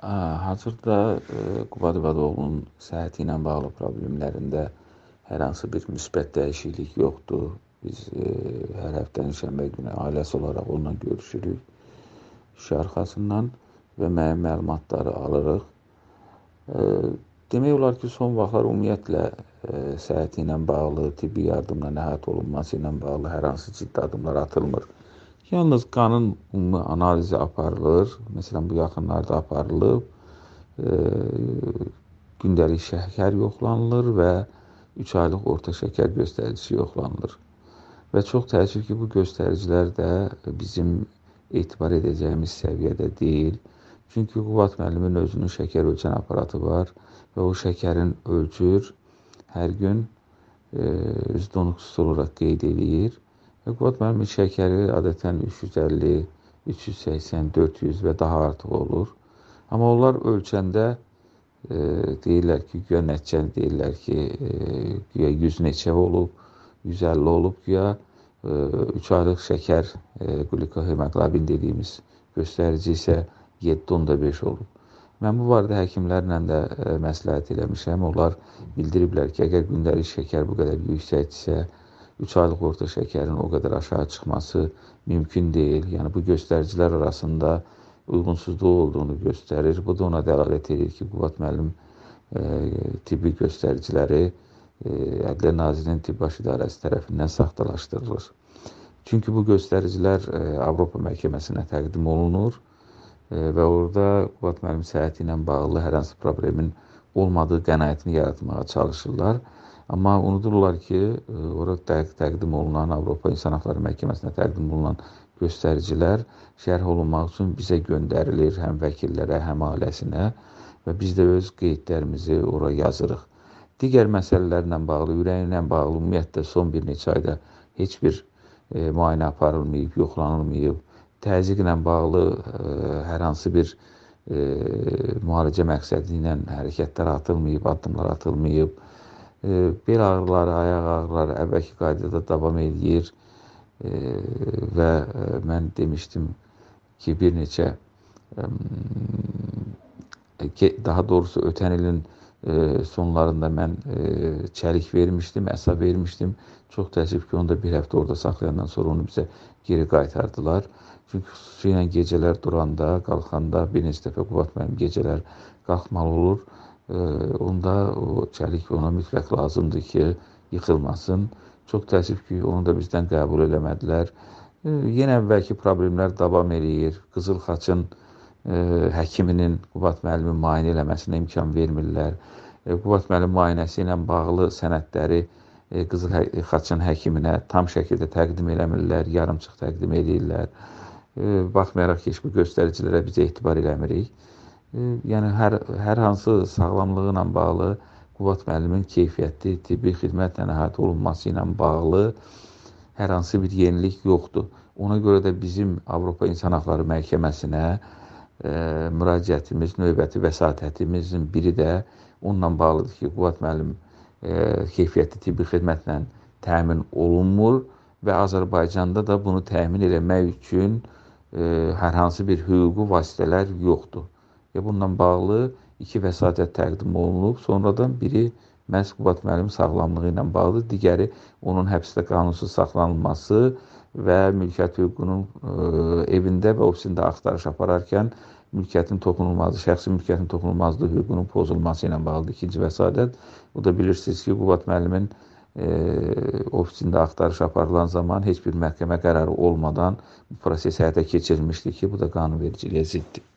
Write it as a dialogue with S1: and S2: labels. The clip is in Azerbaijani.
S1: Hazırda Qubad İbadoğlu'nun səhhəti ilə bağlı problemlərində hər hansı bir müsbət dəyişiklik yoxdur. Biz hər həftənin şənbə günü ailəsi olaraq onunla görüşürük. İş arxasından və müəyyən məlumatları alırıq. Demək olar ki, son vaxtlar ümumiyyətlə səhhəti ilə bağlı, tibbi yardımla nəhayət olunması ilə bağlı hər hansı ciddi addımlar atılmır. Yalnız qanın ümumi analizi aparılır. Məsələn, bu yaxınlarda aparılıb. E, gündəlik şəkər yoxlanılır və 3 aylıq orta şəkər göstəricisi yoxlanılır. Və çox təəssüf ki, bu göstəricilər də bizim etibar edəcəyimiz səviyyədə deyil. Çünki Qubad müəllimin özünün şəkər ölçən aparatı var və o şəkərin ölçür, hər gün e, öz donuqsuz olaraq qeyd edir Qod müəllimin şəkəri adətən 350, 380, 400 və daha artıq olur. Amma onlar ölçəndə e, deyirlər ki, güya nəticəni deyirlər ki, e, güya 100 neçə olub, 150 olub, güya e, 3 aylıq şəkər e, glikohemoglobin dediyimiz göstərici isə 7.5 olub. Mən bu barədə həkimlərlə də e, məsləhət eləmişəm. Onlar bildiriblər ki, əgər gündəlik şəkər bu qədər yüksəkdirsə, 3 aylıq orta şəkərin o qədər aşağı çıxması mümkün deyil. Yəni bu göstəricilər arasında uyğunsuzluq olduğunu göstərir. Bu da ona dəlalət edir ki, Qubad müəllim e, tibbi göstəriciləri e, Ədliyyə Nazirinin Tibb Baş İdarəsi tərəfindən saxtalaşdırılır. Çünki bu göstəricilər e, Avropa məhkəməsinə təqdim olunur e, və orada Qubad müəllim səhhəti ilə bağlı hər hansı problemin olmadığı qənaətini yaratmağa çalışırlar. Amma unudurlar ki, e, ora təqdim olunan Avropa İnsan Hüquqları Məhkəməsinə təqdim olunan göstəricilər şərh olunmaq üçün bizə göndərilir, həm vəkillərə, həm ailəsinə və biz də öz qeydlərimizi ora yazırıq. Digər məsələlərlə bağlı, ürəklə bağlı ümumiyyətlə son bir neçə ayda heç bir e, müayinə aparılmayıb, yoxlanılmayıb. Təzyiqlə bağlı e, hər hansı bir e, müalicə məqsədi ilə hərəkətlər atılmayıb, addımlar atılmayıb bel ağrıları, ayaq ağrıları əvvəlki qaydada davam edir və mən demişdim ki, bir neçə daha doğrusu ötən ilin sonlarında mən çəlik vermişdim, əsa vermişdim. Çox təəssüf ki, onu da bir həftə orada saxlayandan sonra onu bizə geri qaytardılar. Çünki xüsusilə gecələr duranda, qalxanda bir neçə dəfə Qubad müəllim gecələr qalxmalı olur onda o çəlik ona mütləq lazımdır ki, yıxılmasın. Çox təəssüf ki, onu da bizdən qəbul eləmədilər. Yenə əvvəlki problemlər davam eləyir. Qızıl xaçın həkiminin Qubad müəllimin müayinə eləməsinə imkan vermirlər. Qubad müəllim müayinəsi ilə bağlı sənədləri Qızıl xaçın həkiminə tam şəkildə təqdim eləmirlər, yarımçıq təqdim edirlər. Baxmayaraq ki, heç bu göstəricilərə biz etibar eləmirik yəni hər, hər hansı sağlamlığı ilə bağlı Qubad müəllimin keyfiyyətli tibbi xidmətlə əhatə olunması ilə bağlı hər hansı bir yenilik yoxdur. Ona görə də bizim Avropa İnsan Hüquqları Məhkəməsinə e, müraciətimiz, növbəti vəsatətimizin biri də onunla bağlıdır ki, Qubad müəllim e, keyfiyyətli tibbi xidmətlə təmin olunmur və Azərbaycanda da bunu təmin etmək üçün e, hər hansı bir hüquqi vasitələr yoxdur və bununla bağlı iki vəsatət təqdim olunub. Sonradan biri məhz Qubad müəllim sağlamlığı ilə bağlı, digəri onun həbsdə qanunsuz saxlanılması və mülkiyyət hüququnun ə, e, evində və ofisində axtarış apararkən mülkiyyətin toxunulmazlığı, şəxsi mülkiyyətin toxunulmazlığı hüququnun pozulması ilə bağlıdır ikinci vəsatət. Bu da bilirsiniz ki, Qubad müəllimin e, ofisində axtarış aparılan zaman heç bir məhkəmə qərarı olmadan bu proses həyata keçirilmişdi ki, bu da qanunvericiliyə ziddir.